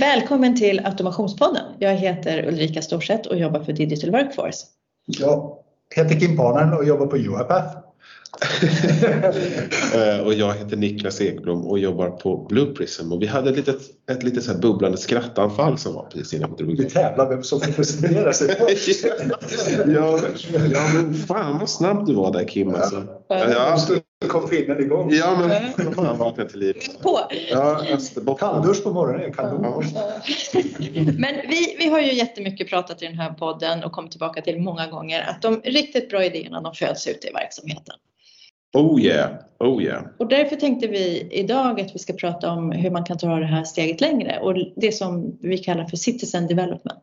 Välkommen till Automationspodden. Jag heter Ulrika Storseth och jobbar för Digital Workforce. Jag heter Kim Parnen och jobbar på UiPath. Eh, och jag heter Niklas Ekblom och jobbar på Blue Prism och vi hade ett litet, ett litet så här bubblande skrattanfall som var precis innan vi drog Vi tävlar vem som får presentera sig ja, ja men fan vad snabb du var där Kim alltså. Ja, kom finnen igång. ja men fan vakna till liv. På. Ja, Österbotten. Kalldusch på morgonen är kanon. Ja. Men vi, vi har ju jättemycket pratat i den här podden och kommit tillbaka till många gånger att de riktigt bra idéerna de föds ute i verksamheten. Oh yeah, oh yeah. Och därför tänkte vi idag att vi ska prata om hur man kan ta det här steget längre och det som vi kallar för citizen development.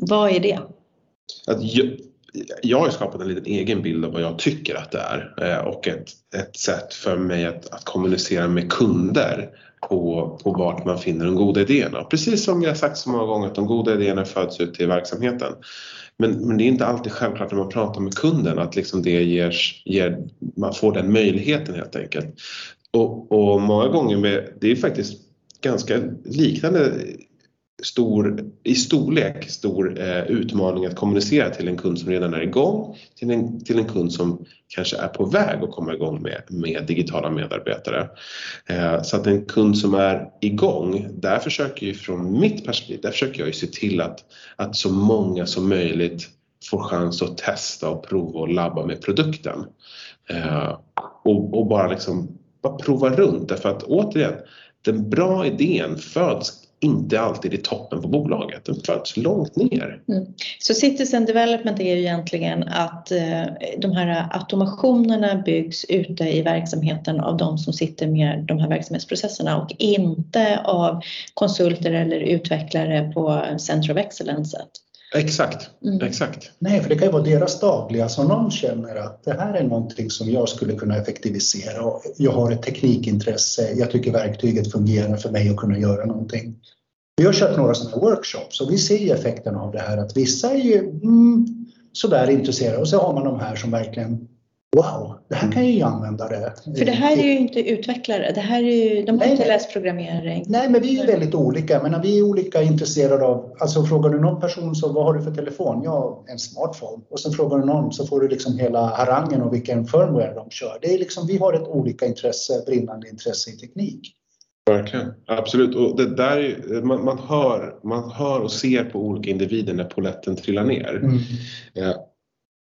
Vad är det? Att jag, har skapat en liten egen bild av vad jag tycker att det är eh, och ett, ett sätt för mig att, att kommunicera med kunder på, på vart man finner de goda idéerna. Precis som jag har sagt så många gånger att de goda idéerna föds ut i verksamheten. Men, men det är inte alltid självklart när man pratar med kunden att liksom det ger, ger, man får den möjligheten helt enkelt. Och, och många gånger med, det är faktiskt ganska liknande stor, i storlek stor eh, utmaning att kommunicera till en kund som redan är igång till en, till en kund som kanske är på väg att komma igång med, med digitala medarbetare. Eh, så att en kund som är igång, där försöker ju från mitt perspektiv, där försöker jag ju se till att, att så många som möjligt får chans att testa och prova och labba med produkten. Eh, och, och bara liksom bara prova runt därför att återigen, den bra idén föds inte alltid i toppen på bolaget, den föds långt ner. Mm. Så citizen development är ju egentligen att eh, de här automationerna byggs ute i verksamheten av de som sitter med de här verksamhetsprocesserna och inte av konsulter eller utvecklare på Center of Excellence. Exakt, Mm. exakt. Nej, för det kan ju vara deras dagliga som någon känner att det här är någonting som jag skulle kunna effektivisera. Och Jag har ett teknikintresse, jag tycker verktyget fungerar för mig att kunna göra någonting. Vi har kört några sådana workshops och vi ser ju effekten av det här att vissa är ju mm, sådär intresserade och så har man de här som verkligen Wow, det här kan jag ju använda det. För det här är ju inte utvecklare, det här är ju, de har Nej, inte läst programmering. Nej, men vi är ju väldigt olika. Men vi är olika intresserade av, alltså frågar du någon person så vad har du för telefon? Ja, en smartphone. Och sen frågar du någon så får du liksom hela harangen och vilken firmware de kör. Det är liksom, vi har ett olika intresse, brinnande intresse i teknik. Verkligen, absolut. Och det där man, man, hör, man hör och ser på olika individer när poletten trillar ner. Mm.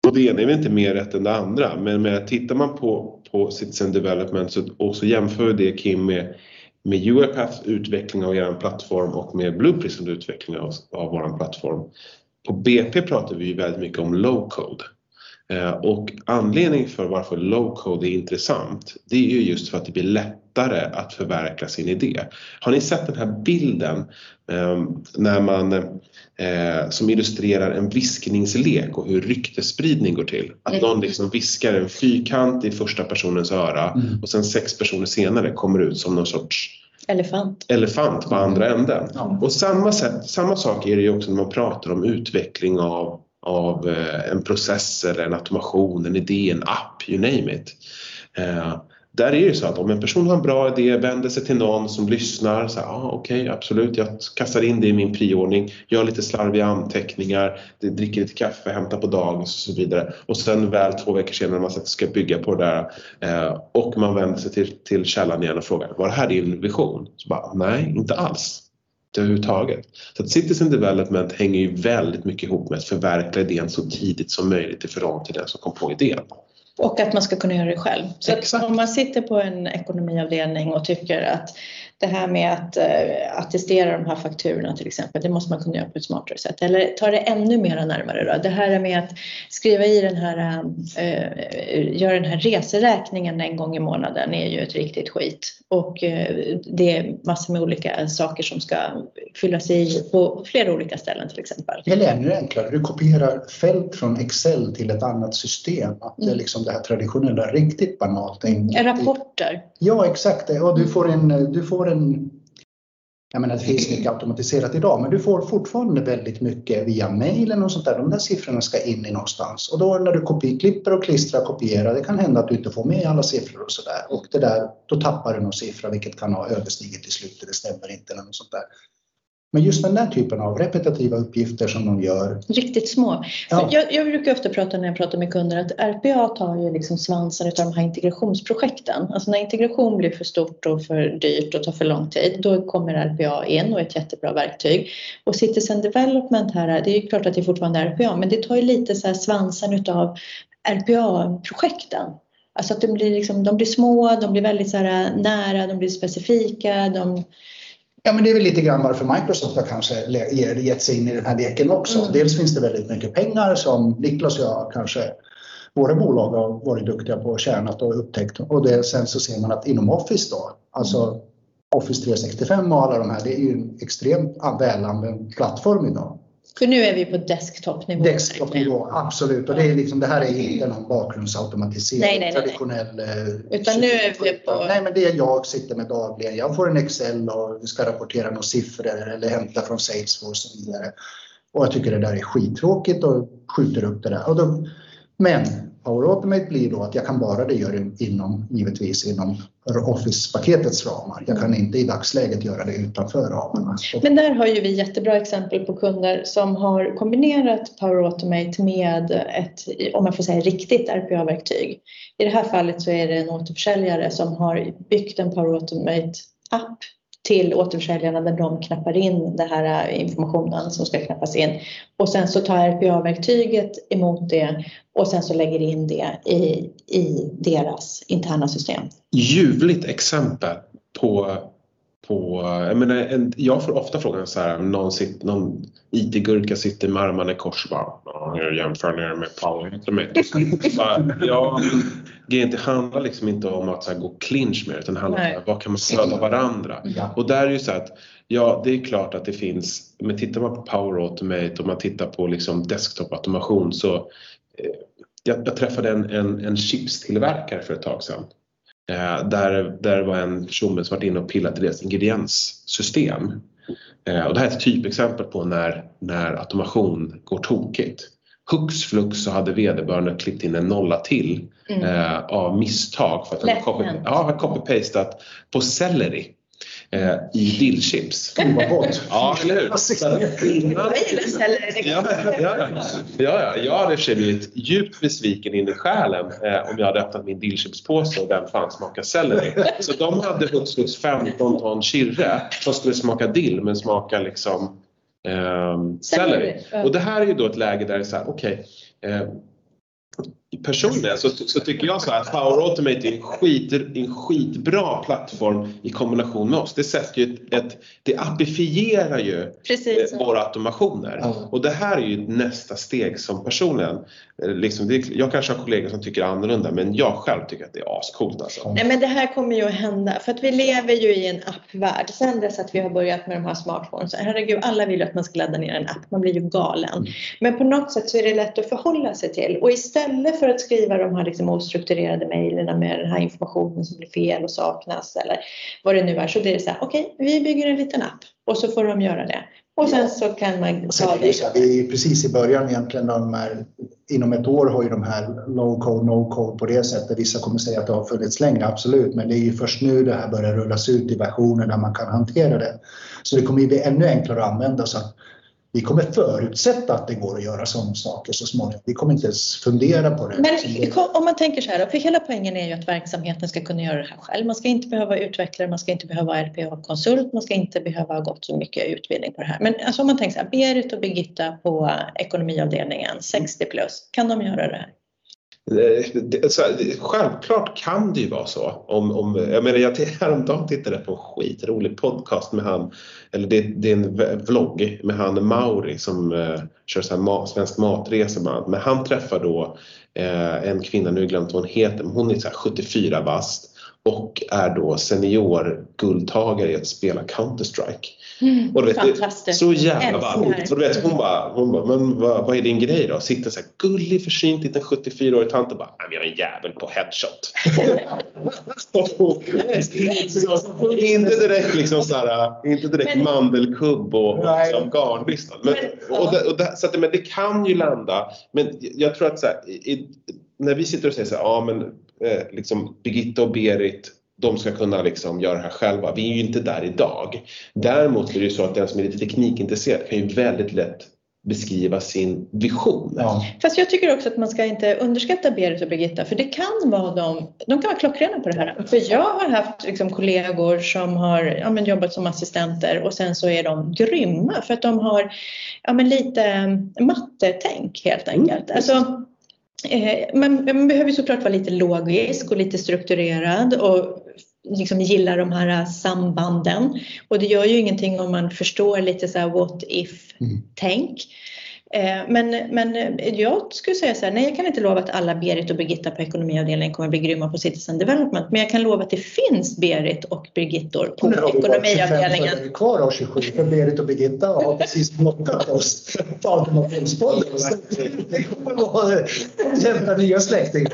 Och det ena är väl inte mer rätt än det andra, men med, tittar man på, på Citizen Development så, och så jämför vi det Kim med, med UiPaths utveckling av er plattform och med Blue Prisms utveckling av, av vår plattform. På BP pratar vi ju väldigt mycket om low code. Eh, och anledningen för varför low code är intressant det är ju just för att det blir lättare att förverkliga sin idé. Har ni sett den här bilden eh, när man, eh, som illustrerar en viskningslek och hur ryktesspridning går till? Att Mm. någon liksom viskar en fyrkant i första personens öra Mm. och sen sex personer senare kommer ut som någon sorts Elefant. elefant på andra änden. Ja. Och samma, sätt, samma sak är det ju också när man pratar om utveckling av, av eh, en process eller en automation, en idé, en app, you name it. Där är det ju så att om en person har en bra idé, vänder sig till någon som lyssnar, så här, ah, okej absolut, jag kastar in det i min prioordning, gör lite slarviga anteckningar, dricker lite kaffe, hämtar på dagis och så vidare. Och sen väl två veckor senare när man sätter- ska bygga på det där eh, och man vänder sig till, till källan igen och frågar, var det här din vision? Så bara, nej, inte alls överhuvudtaget. Så att citizen development hänger ju väldigt mycket ihop med att förverkliga idén så tidigt som möjligt i förhållande till den som kom på idén. Och att man ska kunna göra det själv. Så om man sitter på en ekonomiavdelning och tycker att det här med att eh, attestera de här fakturorna till exempel, det måste man kunna göra på ett smartare sätt. Eller ta det ännu mer närmare då. Det här med att skriva i den här, eh, göra den här reseräkningen en gång i månaden är ju ett riktigt skit. Och eh, det är massor med olika saker som ska fyllas i på flera olika ställen till exempel. Eller ännu enklare, du kopierar fält från Excel till ett annat system. Att det är Mm. liksom det här traditionella, riktigt banalt. enkelt. Rapporter. Ja, exakt. Och du får en, du får en jag menar, det finns mycket automatiserat idag, men du får fortfarande väldigt mycket via mejlen och sånt där. De där siffrorna ska in i någonstans och då när du klipper och klistrar och kopierar, det kan hända att du inte får med alla siffror och så där och det där, då tappar du någon siffra vilket kan ha överstigit i slutet, det stämmer inte eller något sånt där. Men just den där typen av repetitiva uppgifter som de gör. Riktigt små. Ja. Jag, jag brukar ofta prata när jag pratar med kunder att RPA tar ju liksom svansen av de här integrationsprojekten. Alltså när integration blir för stort och för dyrt och tar för lång tid, då kommer RPA in och är ett jättebra verktyg. Och Citizen Development här, det är ju klart att det är fortfarande RPA, men det tar ju lite så här svansen utav RPA-projekten. Alltså att de blir, liksom, de blir små, de blir väldigt så nära, de blir specifika, de Ja, men det är väl lite grann varför Microsoft har kanske gett sig in i den här leken också. Mm. Dels finns det väldigt mycket pengar som Niklas och jag kanske, våra bolag har varit duktiga på och tjänat och upptäckt. Och det, sen så ser man att inom Office då, alltså Office 365 och alla de här, det är ju en extremt välanvänd plattform idag. För nu är vi på desktopnivå. Desktopnivå, absolut. Och det, är liksom, det här är inte någon bakgrundsautomatisering, Nej, nej, nej, nej. traditionell... eh, Utan nu är vi på- Nej, men det är jag sitter med dagligen. Jag får en Excel och ska rapportera några siffror eller hämta från Salesforce och så vidare. Och jag tycker det där är skittråkigt och skjuter upp det där. Och då, men Power Automate blir då att jag kan bara det göra det inom, givetvis inom Office-paketets ramar. Jag kan inte i dagsläget göra det utanför ramarna. Men där har ju vi jättebra exempel på kunder som har kombinerat Power Automate med ett, om man får säga riktigt RPA-verktyg. I det här fallet så är det en återförsäljare som har byggt en Power Automate-app till återförsäljarna när de knappar in den här informationen som ska knappas in. Och sen så tar RPA-verktyget emot det och sen så lägger in det i, i deras interna system. ljuvligt exempel på, på jag, menar, en, jag får ofta frågan så här, någon, någon IT-gurka sitter med armarna i kors och bara "Ja, jag jämför ner med Power Automate. Bara, ja, grejen, det handlar liksom inte om att så här, gå clinch med utan det handlar om Nej. här, vad kan man stödja varandra. Ja. Och där är ju så att ja, det är klart att det finns, men tittar man på Power Automate och man tittar på liksom desktop-automation så eh, jag, jag träffade en, en, en chipstillverkare för ett tag sedan. Eh, där, där var en person som varit inne och pillat i deras ingredienssystem. Eh, och det här är ett typexempel på när, när automation går tokigt. Hux flux så hade vederbörande klippt in en nolla till Mm. eh, av misstag för att han copy, ja, copy-pastat på selleri eh, i dillchips. Gud vad gott! Ja, eller hur? Ja, ja, ja. ja, ja. Jag hade i och för sig blivit djupt besviken in i själen eh, om jag hade öppnat min dillchipspåse och den fan smakar selleri. Så de hade hux flux 15 ton kirre som skulle smaka dill men smaka liksom ehm, selleri. Och det här är ju då ett läge där det är så här, okej. eh, Personligen så, så tycker jag så här att Power Automate är en, skit, en skitbra plattform i kombination med oss. Det sätter ju ett, ett det appifierar ju Precis. eh, våra automationer. Ja. Och det här är ju nästa steg som personligen, eh, liksom, det, jag kanske har kollegor som tycker annorlunda men jag själv tycker att det är ascoolt alltså. Nej men det här kommer ju att hända för att vi lever ju i en appvärld. Sen dess att vi har börjat med de här smartphones. Herregud, alla vill ju att man ska ladda ner en app. Man blir ju galen. Men på något sätt så är det lätt att förhålla sig till. Och istället för att skriva de här liksom ostrukturerade mejlen med den här informationen som blir fel och saknas eller vad det nu är så blir det så här, okej, vi bygger en liten app och så får de göra det. Och sen så kan man ta det det. är precis i början egentligen. De här, inom ett år har ju de här low code, no code på det sättet. Vissa kommer säga att det har funnits länge, absolut. Men det är ju först nu det här börjar rullas ut i versioner där man kan hantera det. Så det kommer ju bli ännu enklare att använda. Så att vi kommer förutsätta att det går att göra sådana saker så småningom. Vi kommer inte ens fundera på det. Men om man tänker så här, för hela poängen är ju att verksamheten ska kunna göra det här själv. Man ska inte behöva utvecklare, man ska inte behöva RPA-konsult, man ska inte behöva ha gått så mycket utbildning på det här. Men alltså om man tänker så här, Berit och Birgitta på ekonomiavdelningen, 60 plus, kan de göra det här? Eh, det- Så, här, självklart kan det ju vara så. Om, om, jag menar, jag häromdagen tittade på en skitrolig podcast med han, eller det, det är en vlogg med han Mauri som eh, kör så här ma, svensk matresa med annat. Men han träffar då eh, en kvinna, nu har jag glömt vad hon heter, men hon är så här 74 bast och är då senior guldtagare i att spela Counter-Strike. Mm, Och du vet, fantastiskt. så jävla varmt. Och du vet, hon bara, hon bara men vad, vad är din grej då? Sitter så här gullig försynt liten 74-årig tant och bara, "Nej, vi har en jävel på headshot. inte direkt liksom så här, inte direkt Men- mandelkubb och, och liksom garnnystan. Men, Men, och det, och det, så att, men det kan ju landa. Men jag tror att så här, i- när vi sitter och säger så här, ja men eh, liksom Birgitta och Berit de ska kunna liksom göra det här själva. Vi är ju inte där idag. Däremot är det ju så att den som är lite teknikintresserad kan ju väldigt lätt beskriva sin vision. Ja. Fast jag tycker också att man ska inte underskatta Berit och Birgitta för det kan vara de, de kan vara klockrena på det här. För jag har haft liksom kollegor som har ja, men jobbat som assistenter och sen så är de grymma för att de har ja, men lite mattetänk helt enkelt. Alltså, eh, Eh, man, man behöver såklart vara lite logisk och lite strukturerad och liksom gilla de här sambanden. Och det gör ju ingenting om man förstår lite så här what if-tänk. Mm. Men, men jag skulle säga så här, nej jag kan inte lova att alla Berit och Birgitta på ekonomiavdelningen kommer bli grymma på Citizen Development. Men jag kan lova att det finns Berit och Birgittor på Nu har vi bara 25 ekonomiavdelningen. följare kvar av 27 för Berit och Birgitta har precis blockat oss på Automationspodden. Det kommer vara nya släktingar.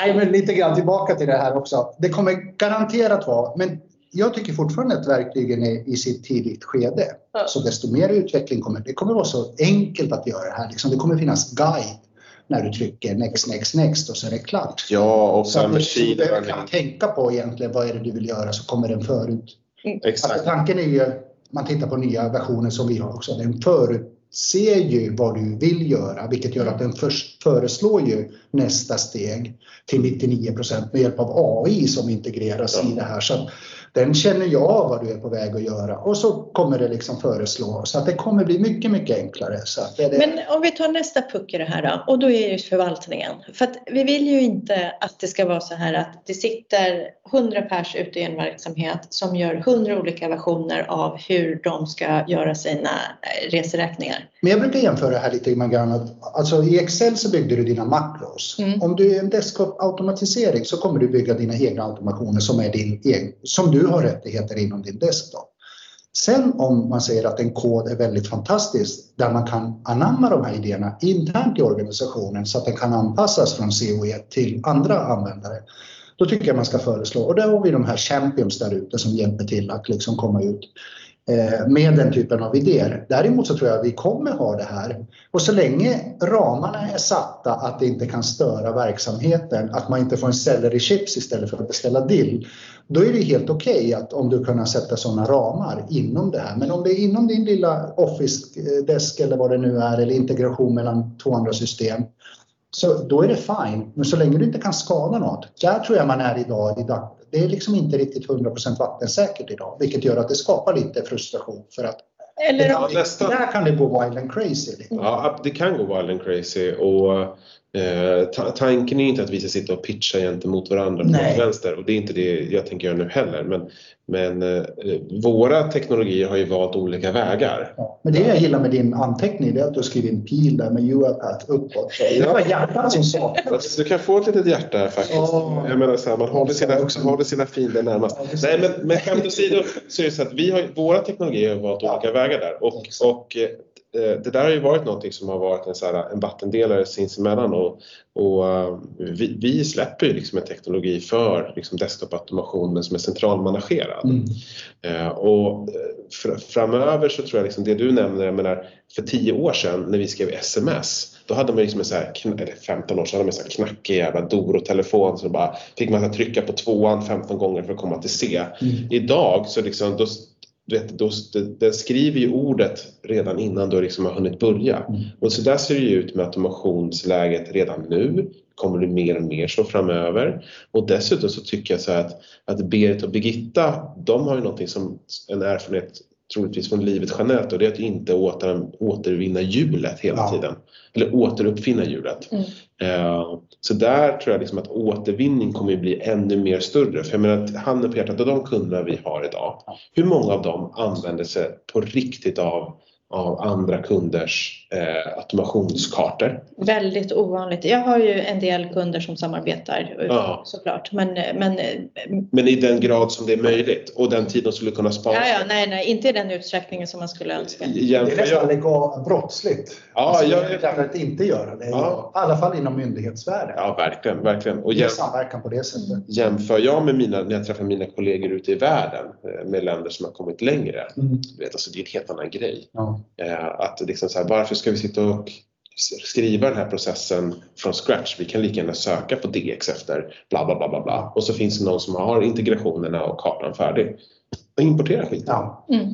Nej, men lite grann tillbaka till det här också. Det kommer garanterat vara, men jag tycker fortfarande att verktygen är i sitt tidigt skede. Ja. Så desto mer utveckling kommer det kommer vara så enkelt att göra det här. Liksom, det kommer finnas guide när du trycker next, next, next och så är det klart. Ja, och Så att du machine behöver learning. kan tänka på egentligen vad är det du vill göra så kommer den förut. Alltså, Exakt. tanken är ju, man tittar på nya versioner som vi har också, den förutser ju vad du vill göra vilket gör att den först föreslår ju nästa steg till 99% med hjälp av AI som integreras Ja. i det här. Så att den känner jag av vad du är på väg att göra och så kommer det liksom föreslå så att det kommer bli mycket, mycket enklare. Så det det. Men om vi tar nästa puck i det här då, och då är det förvaltningen. För att vi vill ju inte att det ska vara så här att det sitter 100 pers ute i en verksamhet som gör 100 olika versioner av hur de ska göra sina eh, reseräkningar. Men jag brukar jämföra det här lite grann alltså i Excel så byggde du dina makros. Mm. Om du är en desktop-automatisering så kommer du bygga dina egna automationer som, är din som du du har rättigheter inom din desktop. Sen om man säger att en kod är väldigt fantastisk där man kan anamma de här idéerna internt i organisationen så att den kan anpassas från COE till andra användare. Då tycker jag man ska föreslå, och där har vi de här champions där ute som hjälper till att liksom komma ut Eh, med den typen av idéer. Däremot så tror jag vi kommer ha det här. Och så länge ramarna är satta att det inte kan störa verksamheten, att man inte får en selleri chips istället för att beställa dill, då är det helt okej att om du kan sätta sådana ramar inom det här. Men om det är inom din lilla Office eh, desk eller vad det nu är, eller integration mellan två andra system, så då är det fine. Men så länge du inte kan skada något, där tror jag man är idag. idag. Det är liksom inte riktigt 100% vattensäkert idag, vilket gör att det skapar lite frustration för att Eller det kan, nästa- där kan det gå wild and crazy. Lite. Ja, det kan gå wild and crazy och eh, ta- tanken är ju inte att vi ska sitta och pitcha gentemot varandra på Nej. vänster och det är inte det jag tänker göra nu heller. Men, men eh, våra teknologier har ju valt olika vägar. Ja. Men det jag gillar med din anteckning det är att du skriver en pil där med UiPath uppåt. Det var hjärtat som saknades. Du kan få ett litet hjärta här faktiskt. Åh. Jag menar så här, man håller sina, Också. håller sina fiender närmast. Ja. Nej men, men skämt åsido så är det så att vi har, våra teknologier har valt olika vägar där och, och eh, det där har ju varit någonting som har varit en, så här, en vattendelare sinsemellan och, och eh, vi, vi släpper ju liksom en teknologi för liksom desktop-automationen som är centralmanagerad. Mm. Eh, och eh, fr- framöver så tror jag liksom det du nämner, jag menar för 10 år sedan när vi skrev sms då hade man liksom en så här, eller 15 år sedan hade man en så här knackig jävla Doro-telefon så bara fick man så trycka på tvåan 15 gånger för att komma till C. Mm. Idag så liksom, då, du vet, då, den skriver ju ordet redan innan du liksom har hunnit börja. Mm. Och så där ser det ju ut med automationsläget redan nu. Kommer det mer och mer så framöver. Och dessutom så tycker jag så här att, att Berit och Birgitta, de har ju någonting som en erfarenhet troligtvis från livet generellt och det är att inte åter, återvinna hjulet hela Ja. tiden. Eller återuppfinna hjulet. Mm. Eh, Så där tror jag liksom att återvinning kommer att bli ännu mer större. För jag menar att handen på hjärtat, av de kunderna vi har idag, hur många av dem använder sig på riktigt av av andra kunders eh, automationskartor. Väldigt ovanligt. Jag har ju en del kunder som samarbetar Ja. såklart. Men, men Men i den grad som det är möjligt och den tiden skulle kunna sparas. ja, ja, nej, nej, inte i den utsträckningen som man skulle önska. Det är Jämför nästan legal, brottsligt. Ja, alltså, jag- jag, att inte göra det. Ja. I alla fall inom myndighetsvärlden. ja, verkligen, verkligen. Och jäm, samverkan på det sättet. jämför jag med mina, när jag träffar mina kollegor ute i världen eh, med länder som har kommit längre. Mm. Du vet, alltså, det är en helt annan grej. Ja. Eh, att liksom så här, varför ska vi sitta och skriva den här processen från scratch? Vi kan lika gärna söka på DX efter bla bla bla bla bla. Och så finns det någon som har integrationerna och kartan färdig. Och importera skiten. ja, Mm.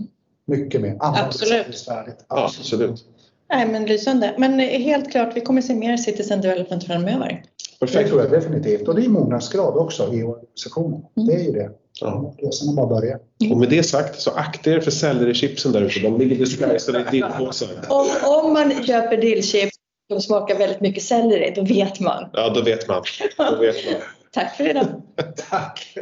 mycket mer. Absolut. servicevärdet. Ja, absolut. Nej, men lysande. Men helt klart, vi kommer se mer citizen development framöver. Det Perfekt. tror jag definitivt. Och det är mognadsgrad också i organisationen. Mm. Det är ju det. Ja. Resan har bara börjat. Och med det sagt så akta er för sellerichipsen där ute. De ligger disguisade i dillpåsen. Om, om man köper dillchips som smakar väldigt mycket selleri, då vet man. Ja, då vet man. Då vet man. Tack för idag. Tack!